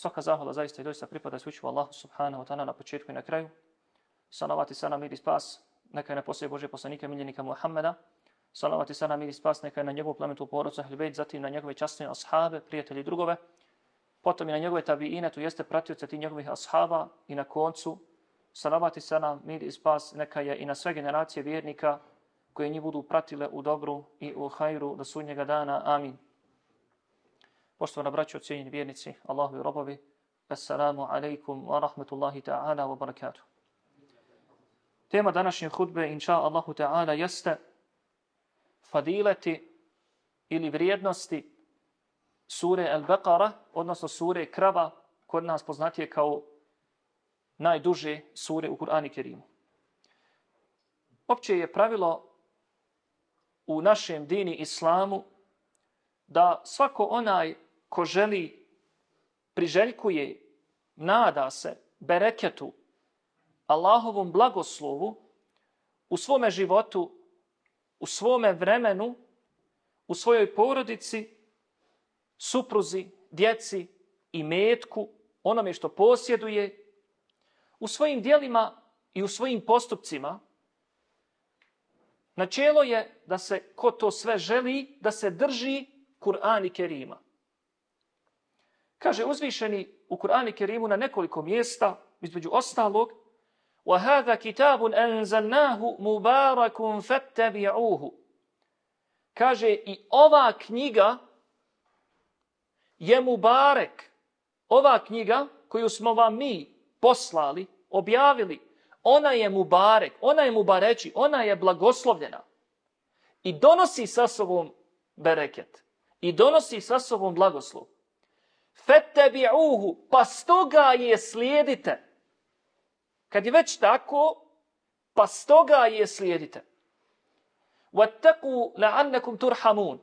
Svaka zahvala zaista i doista pripada sviću Allahu subhanahu wa ta'ala na početku i na kraju. Salavati sana mir i spas, neka je na poslije Bože poslanika miljenika Muhammeda. Salavati sana mir i spas, neka je na njegovu plemetu porodcu Ahlibejt, zatim na njegove časne ashabe, prijatelji i drugove. Potom i na njegove tabiine, tu jeste pratioce ti njegovih ashaba i na koncu salavati sana mir i spas, neka je i na sve generacije vjernika koje njih budu pratile u dobru i u hajru do sudnjega dana. Amin. Poštovana braćo, cijenjeni vjernici, Allahu i robovi, Assalamu alaikum wa rahmatullahi ta'ala wa barakatuh. Tema današnje hudbe, inša Allahu ta'ala, jeste fadileti ili vrijednosti sure Al-Baqara, odnosno sure Krava, kod nas poznatije kao najduže sure u Kur'ani Kerimu. Opće je pravilo u našem dini islamu da svako onaj ko želi, priželjkuje, nada se bereketu, Allahovom blagoslovu u svome životu, u svome vremenu, u svojoj porodici, supruzi, djeci i metku, onome što posjeduje, u svojim dijelima i u svojim postupcima, načelo je da se ko to sve želi, da se drži Kur'an i Kerima. Kaže uzvišeni u Kur'anu Kerimu na nekoliko mjesta, između ostalog, وَهَذَا كِتَابٌ أَنزَلْنَاهُ مُبَارَكٌ فَتَّبِعُوهُ Kaže i ova knjiga je Mubarek. Ova knjiga koju smo vam mi poslali, objavili, ona je Mubarek, ona je Mubareći, ona je blagoslovljena. I donosi sa sobom bereket. I donosi sa sobom blagoslov fetebi'uhu, pa stoga je slijedite. Kad je već tako, pa stoga je slijedite. Wattaku la'annakum turhamun.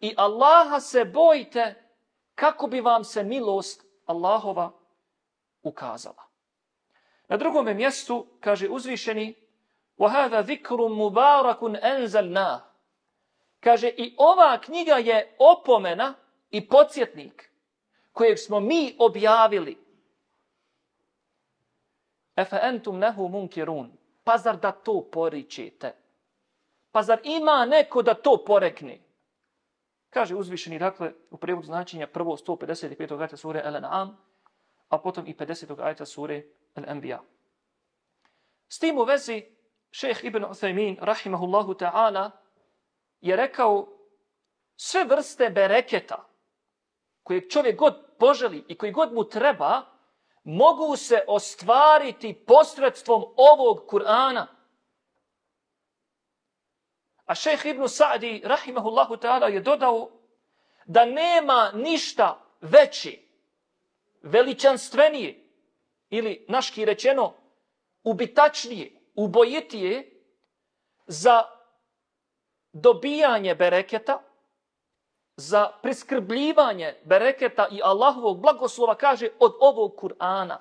I Allaha se bojite kako bi vam se milost Allahova ukazala. Na drugom mjestu kaže uzvišeni وَهَذَا ذِكْرٌ مُبَارَكٌ أَنزَلْنَا Kaže i ova knjiga je opomena i podsjetnik kojeg smo mi objavili. Efe entum nehu munkirun. Pa zar da to poričete? Pa zar ima neko da to porekne? Kaže uzvišeni, dakle, u prevodu značenja prvo 155. ajta sure El-An'am, a potom i 50. ajta sure El-Anbiya. S tim u vezi, šeheh Ibn Uthaymin, rahimahullahu ta'ala, je rekao sve vrste bereketa, kojeg čovjek god poželi i koji god mu treba, mogu se ostvariti posredstvom ovog Kur'ana. A šejh Ibn Sa'di, rahimahullahu ta'ala, je dodao da nema ništa veći, veličanstvenije, ili naški rečeno, ubitačnije, ubojitije za dobijanje bereketa, za preskrbljivanje bereketa i Allahovog blagoslova kaže od ovog Kur'ana.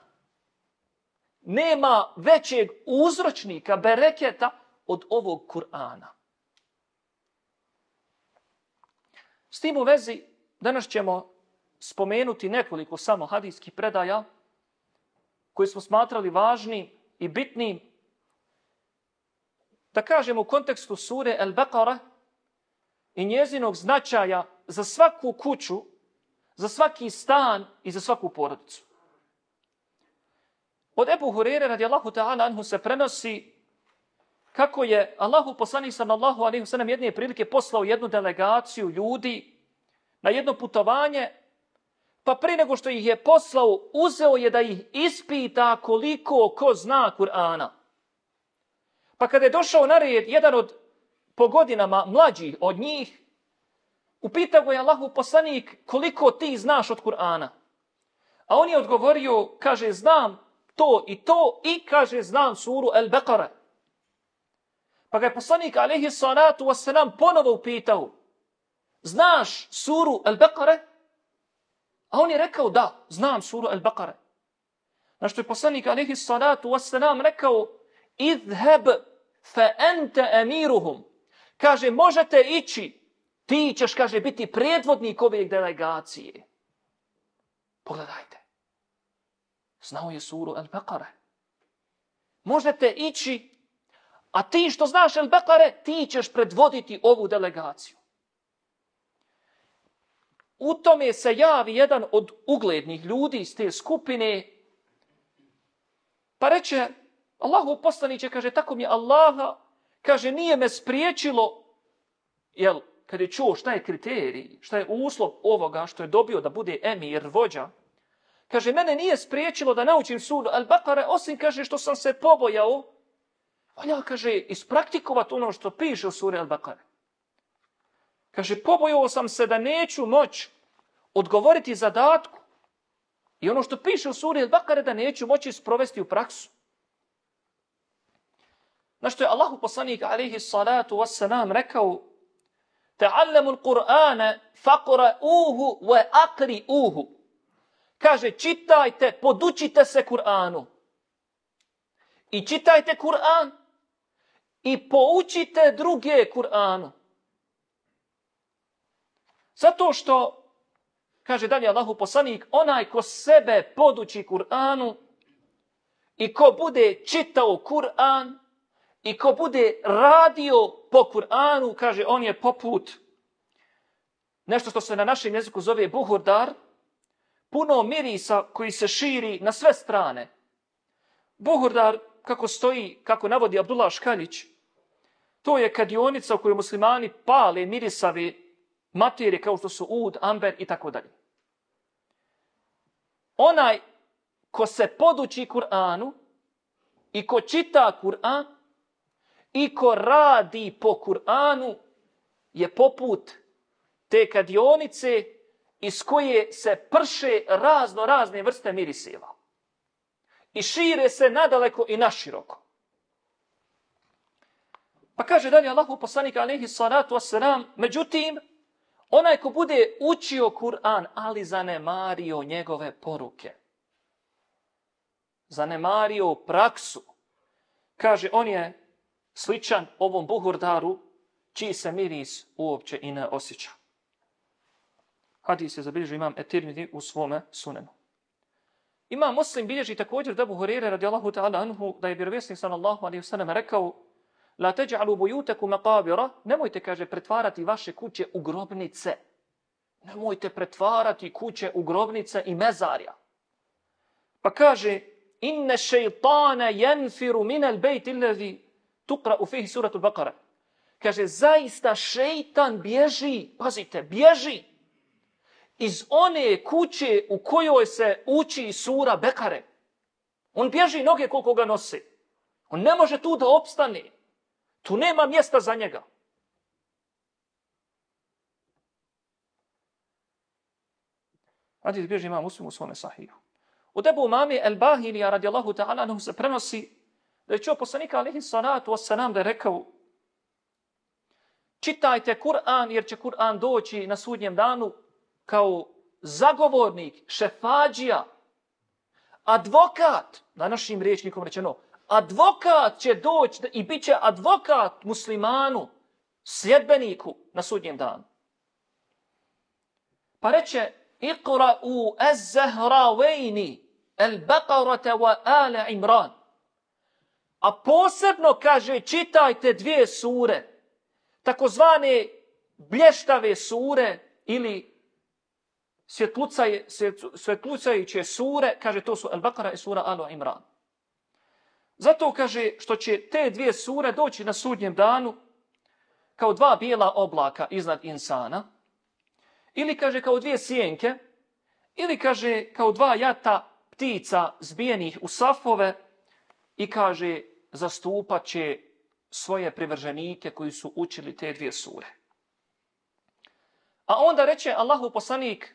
Nema većeg uzročnika bereketa od ovog Kur'ana. S tim u vezi danas ćemo spomenuti nekoliko samo hadijskih predaja koji smo smatrali važnim i bitnim da kažemo u kontekstu sure El-Baqara i njezinog značaja za svaku kuću, za svaki stan i za svaku porodicu. Od Ebu Hurere radijallahu ta'ala anhu se prenosi kako je Allahu poslanik sallallahu alaihi wa sallam jedne prilike poslao jednu delegaciju ljudi na jedno putovanje, pa prije nego što ih je poslao, uzeo je da ih ispita koliko ko zna Kur'ana. Pa kada je došao na red jedan od po godinama mlađih od njih, Upitao ga je Allahu poslanik koliko ti znaš od Kur'ana. A on je odgovorio, kaže, znam to i to i kaže, znam suru El-Beqara. Pa ga je poslanik, alaihi salatu wasalam, ponovo upitao, znaš suru El-Beqara? A on je rekao, da, znam suru El-Beqara. Na što je poslanik, alaihi salatu wasalam, rekao, idheb fa ente emiruhum. Kaže, možete ići Ti ćeš, kaže, biti predvodnik ove delegacije. Pogledajte. znao je suru Al-Baqara. Možete ići, a ti što znaš Al-Baqara, ti ćeš predvoditi ovu delegaciju. U tome se javi jedan od uglednih ljudi iz te skupine, pa reče, Allahu poslaniće, kaže, tako mi je Allaha, kaže, nije me spriječilo, jel, kad je čuo šta je kriterij, šta je uslov ovoga što je dobio da bude emir, vođa, kaže, mene nije spriječilo da naučim suru Al-Baqara, osim, kaže, što sam se pobojao, valja, kaže, ispraktikovat ono što piše u suri Al-Baqara. Kaže, pobojao sam se da neću moć odgovoriti zadatku i ono što piše u suri Al-Baqara da neću moći sprovesti u praksu. Na što je Allahu poslanik alaihi salatu wassalam rekao Ta'allamu al-Qur'ana faqra'uhu wa aqri'uhu. Kaže čitajte, podučite se Kur'anu. I čitajte Kur'an i poučite druge Kur'anu. Zato što kaže dalje Allahu poslanik, onaj ko sebe poduči Kur'anu i ko bude čitao Kur'an i ko bude radio po Kur'anu, kaže, on je poput nešto što se na našem jeziku zove buhurdar, puno mirisa koji se širi na sve strane. Buhurdar, kako stoji, kako navodi Abdullah Škaljić, to je kadionica u kojoj muslimani pale mirisavi materije kao što su ud, amber i tako dalje. Onaj ko se poduči Kur'anu i ko čita Kur'an i ko radi po Kur'anu je poput te kadionice iz koje se prše razno razne vrste miriseva. I šire se nadaleko i naširoko. Pa kaže dalje Allahu poslanika alaihi salatu wasalam, međutim, onaj ko bude učio Kur'an, ali zanemario njegove poruke, zanemario praksu, kaže, on je sličan ovom buhurdaru, čiji se miris uopće i ne osjeća. Hadis je zabilježio imam Etirmidi u svome sunenu. Ima muslim bilježi također da Buhurire radijallahu ta'ala anhu da je vjerovjesnik sallallahu alaihi sallam rekao La teđa'alu bujuteku maqabira, nemojte, kaže, pretvarati vaše kuće u grobnice. Nemojte pretvarati kuće u grobnice i mezarja. Pa kaže, inne šeitane jenfiru minel bejt illazi tukra u fihi suratul Baqara. Kaže, zaista šeitan bježi, pazite, bježi iz one kuće u kojoj se uči sura Bekare. On bježi noge koliko ga nosi. On ne može tu da opstane. Tu nema mjesta za njega. Hadis bježi imam muslim u svome sahiju. U debu mami El Bahilija radijallahu ta'ala se prenosi da je čuo poslanika alihi salatu wasalam da je rekao čitajte Kur'an jer će Kur'an doći na sudnjem danu kao zagovornik, šefađija, advokat, na našim rečeno, advokat će doći i bit će advokat muslimanu, sljedbeniku na sudnjem danu. Pa reče, iqra u ez-zahravejni, al-baqarata wa ala imran. A posebno kaže čitajte dvije sure, takozvane blještave sure ili svjetlucajuće sure, kaže to su Al-Baqara i sura Al Imran. Zato kaže što će te dvije sure doći na sudnjem danu kao dva bijela oblaka iznad insana, ili kaže kao dvije sjenke, ili kaže kao dva jata ptica zbijenih u safove i kaže zastupat će svoje privrženike koji su učili te dvije sure. A onda reče Allahu poslanik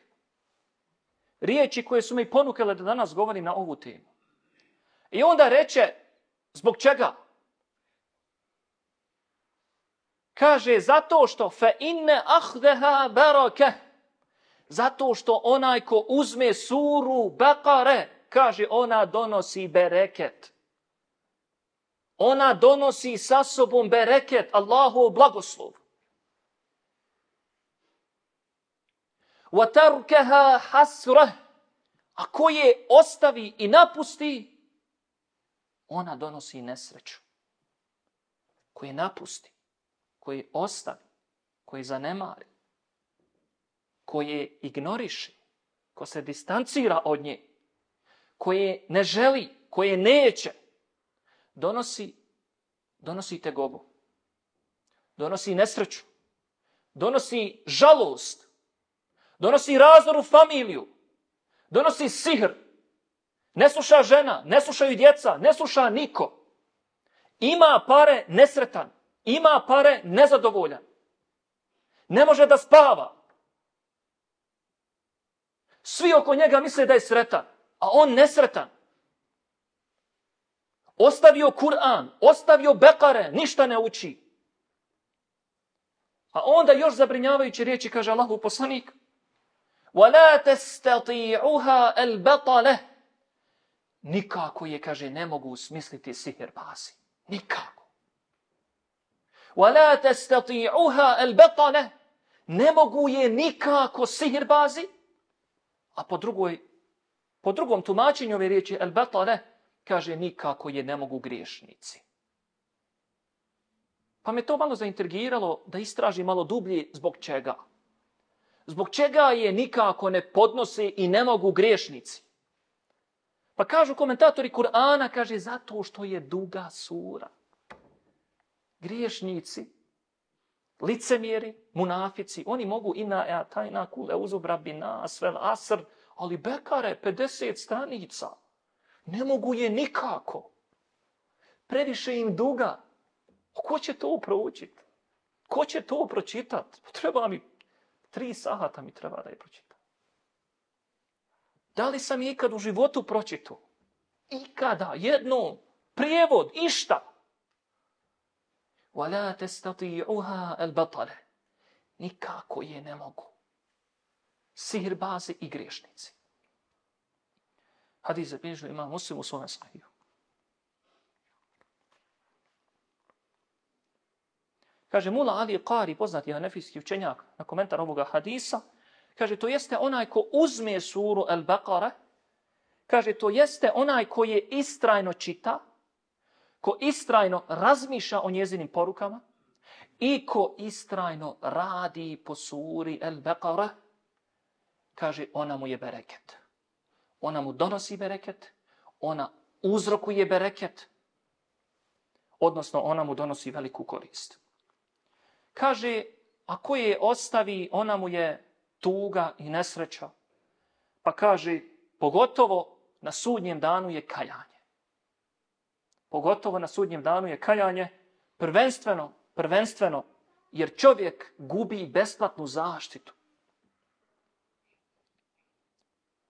riječi koje su mi ponukale da danas govorim na ovu temu. I onda reče, zbog čega? Kaže, zato što fe inne ahdeha barake. Zato što onaj ko uzme suru Bekare, kaže, ona donosi bereket ona donosi sa sobom bereket, Allahu blagoslov. Wa tarkaha hasra, ko je ostavi i napusti, ona donosi nesreću. Ko je napusti, koje ostavi, koje zanemari, ko je ignoriši, ko se distancira od nje, koje ne želi, koje neće, donosi, donosi tegobu. Donosi nesreću. Donosi žalost. Donosi razor u familiju. Donosi sihr. Ne sluša žena, ne slušaju djeca, ne sluša niko. Ima pare nesretan. Ima pare nezadovoljan. Ne može da spava. Svi oko njega misle da je sretan, a on nesretan Ostavio Kur'an, ostavio Bekare, ništa ne uči. A onda još zabrinjavajući riječi kaže Allahu poslanik وَلَا تَسْتَطِيعُهَا الْبَطَلَهِ Nikako je, kaže, ne mogu smisliti sihir bazi. Nikako. وَلَا تَسْتَطِيعُهَا الْبَطَلَهِ Ne mogu je nikako sihir bazi. A po, drugoj, po drugom tumačenju ove riječi el-batale, kaže nikako je ne mogu griješnici. Pa me to malo zaintrigiralo da istraži malo dublje zbog čega. Zbog čega je nikako ne podnose i ne mogu griješnici. Pa kažu komentatori Kur'ana, kaže zato što je duga sura. Griješnici, licemjeri, munafici, oni mogu i na e tajna kule uzubra bina, vel asr, ali bekare, 50 stranica, ne mogu je nikako. Previše im duga. Ko će to proučiti? Ko će to pročitati? Treba mi, tri sahata mi treba da je pročitam. Da li sam ikad u životu pročitao? Ikada, jedno, prijevod, išta. وَلَا تَسْتَطِيعُهَا الْبَطَلَ Nikako je ne mogu. Sihirbaze i griješnici. Hadis zabilježio ima muslim u svome sahiju. Kaže Mula Ali Qari, poznati hanefijski učenjak, na komentar ovoga hadisa, kaže to jeste onaj ko uzme suru Al-Baqara, kaže to jeste onaj ko je istrajno čita, ko istrajno razmišlja o njezinim porukama i ko istrajno radi po suri Al-Baqara, kaže ona mu je bereket. Ona mu donosi bereket, ona uzrokuje bereket, odnosno ona mu donosi veliku korist. Kaže, ako je ostavi, ona mu je tuga i nesreća. Pa kaže, pogotovo na sudnjem danu je kajanje pogotovo na sudnjem danu, je kajanje prvenstveno, prvenstveno, jer čovjek gubi besplatnu zaštitu.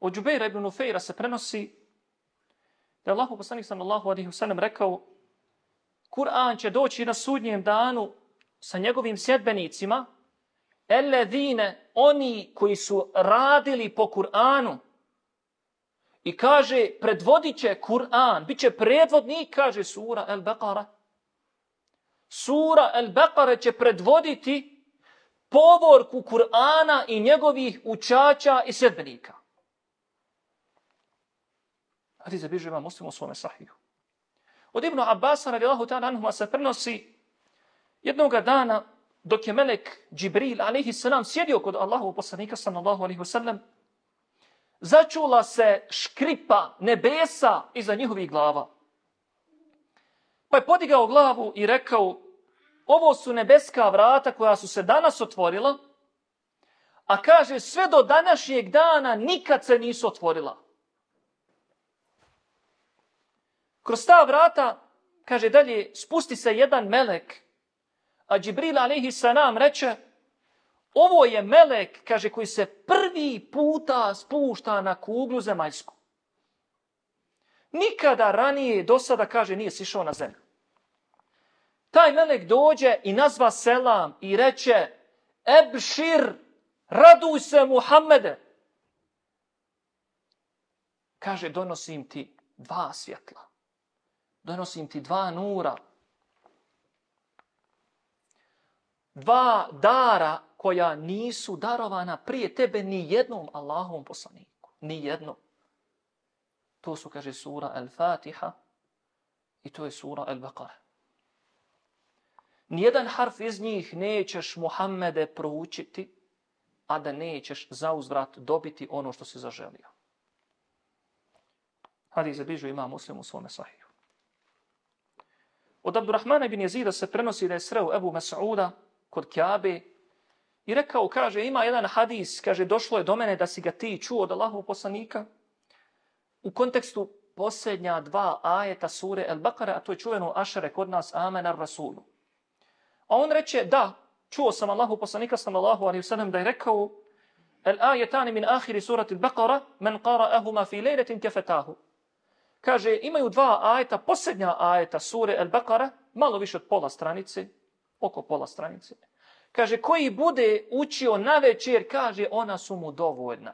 Od Džubeira ibn Ufeira se prenosi da je Allah poslanik sallallahu alaihi wasallam rekao Kur'an će doći na sudnjem danu sa njegovim sjedbenicima Eledine, oni koji su radili po Kur'anu, I kaže, predvodit će Kur'an, bit će predvodnik, kaže sura El Beqara. Sura El Beqara će predvoditi povorku Kur'ana i njegovih učača i sedbenika. Hadi zabiže vam muslim u svome sahihu. Od Ibnu Abbas, radijallahu ta'ala anhuma, se prenosi jednoga dana dok je melek Džibril, alaihi salam, sjedio kod Allahu poslanika, sallallahu alaihi wasallam, začula se škripa nebesa iza njihovih glava. Pa je podigao glavu i rekao, ovo su nebeska vrata koja su se danas otvorila, a kaže sve do današnjeg dana nikad se nisu otvorila. Kroz ta vrata, kaže dalje, spusti se jedan melek, a Džibril alaihi salam reče, Ovo je melek, kaže, koji se prvi puta spušta na kuglu zemaljsku. Nikada ranije do sada, kaže, nije sišao na zemlju. Taj melek dođe i nazva selam i reče Ebšir, raduj se Muhammede. Kaže, donosim ti dva svjetla. Donosim ti dva nura. Dva dara koja nisu darovana prije tebe ni jednom Allahovom poslaniku. Ni jednom. To su, kaže, sura Al-Fatiha i to je sura Al-Baqara. Nijedan harf iz njih nećeš Muhammede proučiti, a da nećeš za uzvrat dobiti ono što si zaželio. Hadis zabižu ima muslim u svome sahiju. Od Abdurrahmana ibn Jezida se prenosi da je sreo Ebu Mas'uda kod Kjabe i rekao, kaže, ima jedan hadis, kaže, došlo je do mene da si ga ti čuo od Allahov poslanika u kontekstu posljednja dva ajeta sure El Bakara, a to je čuveno ašere kod nas, Amen ar Rasulu. A on reče, da, čuo sam Allahu poslanika sallallahu alaihi sallam da je rekao El ajetani min ahiri surati Al-Baqara men qara'ahuma fi lejletin kefetahu. Kaže, imaju dva ajeta, posljednja ajeta sure Al-Baqara, malo više od pola stranice, oko pola stranice. Kaže, koji bude učio na večer, kaže, ona su mu dovoljna.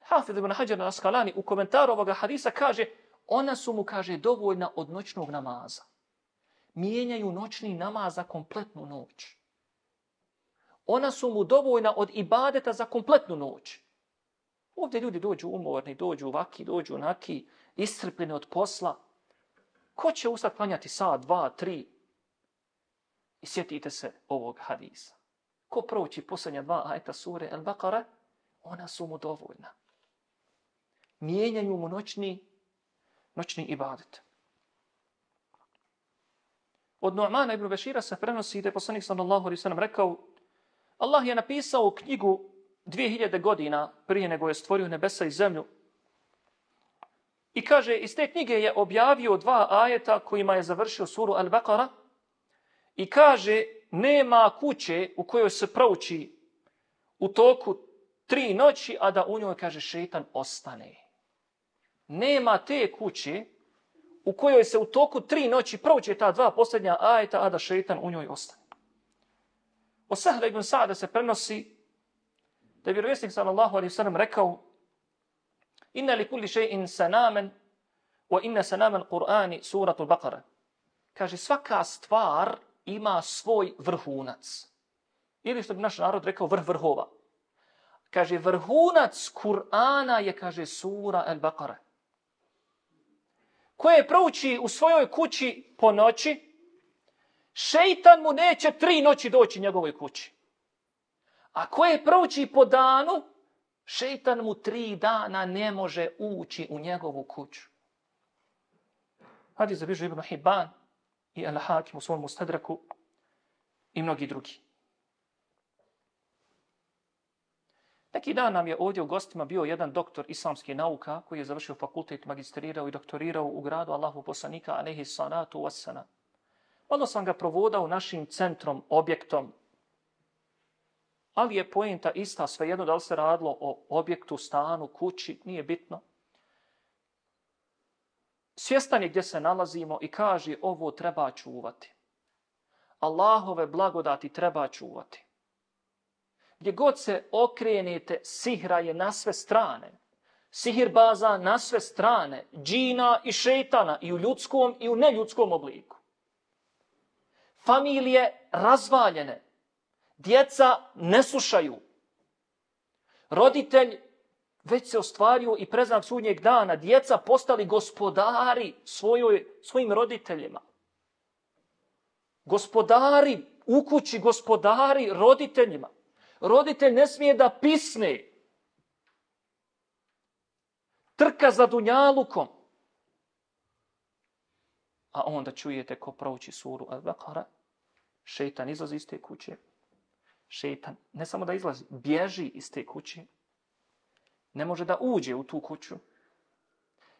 Hafid ibn Hajar na Askalani u komentaru ovoga hadisa kaže, ona su mu, kaže, dovoljna od noćnog namaza. Mijenjaju noćni namaz za kompletnu noć. Ona su mu dovoljna od ibadeta za kompletnu noć. Ovdje ljudi dođu umorni, dođu vaki, dođu naki, iscrpljeni od posla. Ko će ustati klanjati sat, dva, tri? I sjetite se ovog hadisa. Ko proći posljednja dva ajta sure El-Baqara, ona su mu dovoljna. Mijenjaju mu noćni, noćni ibadet. Od Nu'mana ibn Bešira se prenosi da je poslanik sallallahu alaihi sallam rekao Allah je napisao knjigu 2000 godina prije nego je stvorio nebesa i zemlju. I kaže, iz te knjige je objavio dva ajeta kojima je završio suru Al-Baqara i kaže, nema kuće u kojoj se prouči u toku tri noći, a da u njoj, kaže, šetan ostane. Nema te kuće u kojoj se u toku tri noći prouči ta dva posljednja ajeta, a da šetan u njoj ostane. O Sahle ibn Sa'da se prenosi da je vjerovjesnik sallallahu alaihi sallam rekao inna li kulli še'in sanamen wa inna sanamen Qur'ani suratul Baqara. Kaže, svaka stvar ima svoj vrhunac. Ili što bi naš narod rekao vrh vrhova. Kaže, vrhunac Kur'ana je, kaže, sura Al-Baqara. Koje prouči u svojoj kući po noći, šeitan mu neće tri noći doći njegovoj kući. A koje prouči po danu, šeitan mu tri dana ne može ući u njegovu kuću. Hadis zabižu Ibn Hibban i Al-Hakim u svom mustadraku i mnogi drugi. Neki dan nam je ovdje u gostima bio jedan doktor islamske nauka koji je završio fakultet, magistrirao i doktorirao u gradu Allahu poslanika, alaihi salatu wassana. Malo sam ga provodao našim centrom, objektom, ali je poenta ista, svejedno da li se radilo o objektu, stanu, kući, nije bitno. Svjestan je gdje se nalazimo i kaže ovo treba čuvati. Allahove blagodati treba čuvati. Gdje god se okrenete, sihra je na sve strane. Sihir baza na sve strane, džina i šeitana i u ljudskom i u neljudskom obliku. Familije razvaljene, Djeca ne slušaju. Roditelj već se ostvario i preznak sudnjeg dana. Djeca postali gospodari svojoj, svojim roditeljima. Gospodari u kući, gospodari roditeljima. Roditelj ne smije da pisne. Trka za dunjalukom. A onda čujete ko prouči suru Al-Baqara, šeitan izlazi iz te kuće, šeitan, ne samo da izlazi, bježi iz te kuće, ne može da uđe u tu kuću,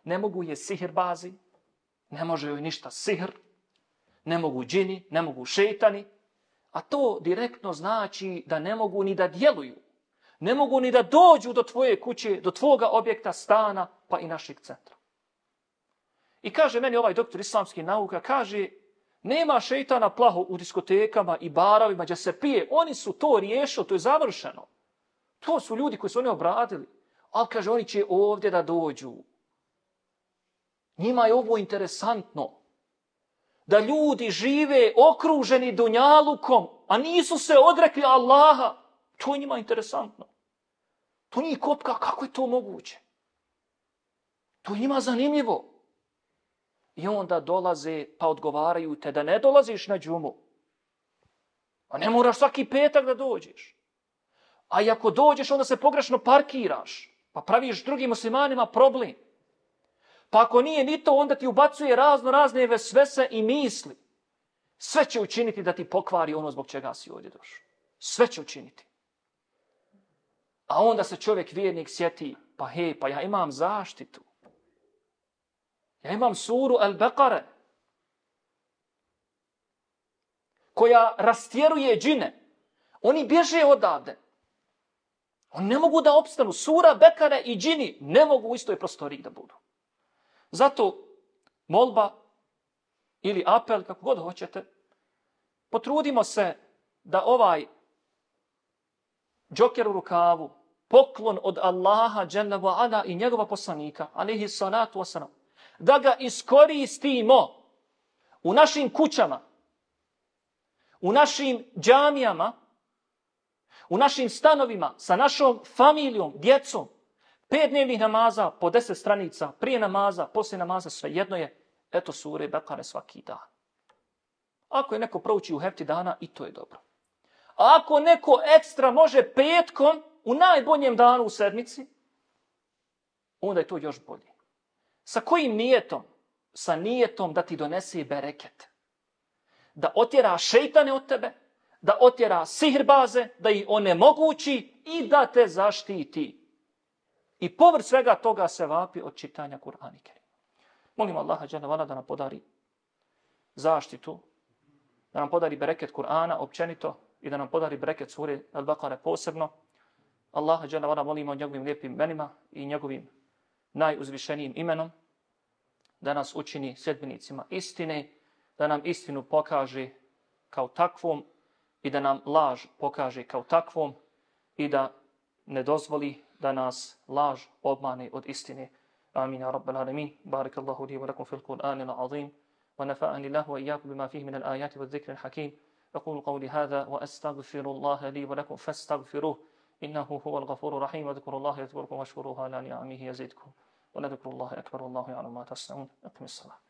ne mogu je sihr bazi, ne može joj ništa sihr, ne mogu džini, ne mogu šetani, a to direktno znači da ne mogu ni da djeluju, ne mogu ni da dođu do tvoje kuće, do tvoga objekta, stana, pa i našeg centra. I kaže meni ovaj doktor islamski nauka, kaže, Nema šeitana plaho u diskotekama i barovima gdje se pije. Oni su to riješili, to je završeno. To su ljudi koji su oni obradili. Ali kaže, oni će ovdje da dođu. Njima je ovo interesantno. Da ljudi žive okruženi dunjalukom, a nisu se odrekli Allaha. To je njima interesantno. To nije kopka, kako je to moguće? To ima zanimljivo. I onda dolaze pa odgovaraju te da ne dolaziš na džumu. A ne moraš svaki petak da dođeš. A i ako dođeš, onda se pogrešno parkiraš. Pa praviš drugim muslimanima problem. Pa ako nije ni to, onda ti ubacuje razno razne vesvese i misli. Sve će učiniti da ti pokvari ono zbog čega si ovdje došao. Sve će učiniti. A onda se čovjek vjernik sjeti, pa hej, pa ja imam zaštitu. Ja imam suru Al-Baqara koja rastjeruje džine. Oni bježe odavde. Oni ne mogu da opstanu. Sura, Bekare i džini ne mogu u istoj prostoriji da budu. Zato molba ili apel, kako god hoćete, potrudimo se da ovaj džoker u rukavu, poklon od Allaha, dželle ala i njegova poslanika, alihi salatu wasalam, da ga iskoristimo u našim kućama, u našim džamijama, u našim stanovima, sa našom familijom, djecom, pet dnevnih namaza po deset stranica, prije namaza, poslije namaza, sve jedno je, eto sure Bekare svaki dan. Ako je neko prouči u hefti dana, i to je dobro. A ako neko ekstra može petkom, u najboljem danu u sedmici, onda je to još bolje. Sa kojim nijetom? Sa nijetom da ti donese bereket. Da otjera šeitane od tebe, da otjera sihrbaze, da ih onemogući i da te zaštiti. I povr svega toga se vapi od čitanja Kur'ana Kerima. Molim Allaha dželle da nam podari zaštitu, da nam podari bereket Kur'ana općenito i da nam podari bereket sure Al-Baqara posebno. Allaha dželle molimo njegovim lijepim imenima i njegovim najuzvišenijim imenom da nas učini sedbenicima istine, da nam istinu pokaže kao takvom i da nam laž pokaže kao takvom i da ne dozvoli da nas laž obmane od istine. Amin ya rabbal alamin. Barakallahu li wa lakum fil Qur'an al-azim. Wa nafa'ani lahu wa iyyakum bima fihi min al-ayati wa dhikri al-hakim. أقول قولي هذا وأستغفر الله لي ولكم فاستغفروه إنه هو الغفور الرحيم. واذكروا الله يذكركم واشكروه على نعمه يزدكم. ولذكر الله أكبر والله يعلم ما تصنعون. أقم الصلاة.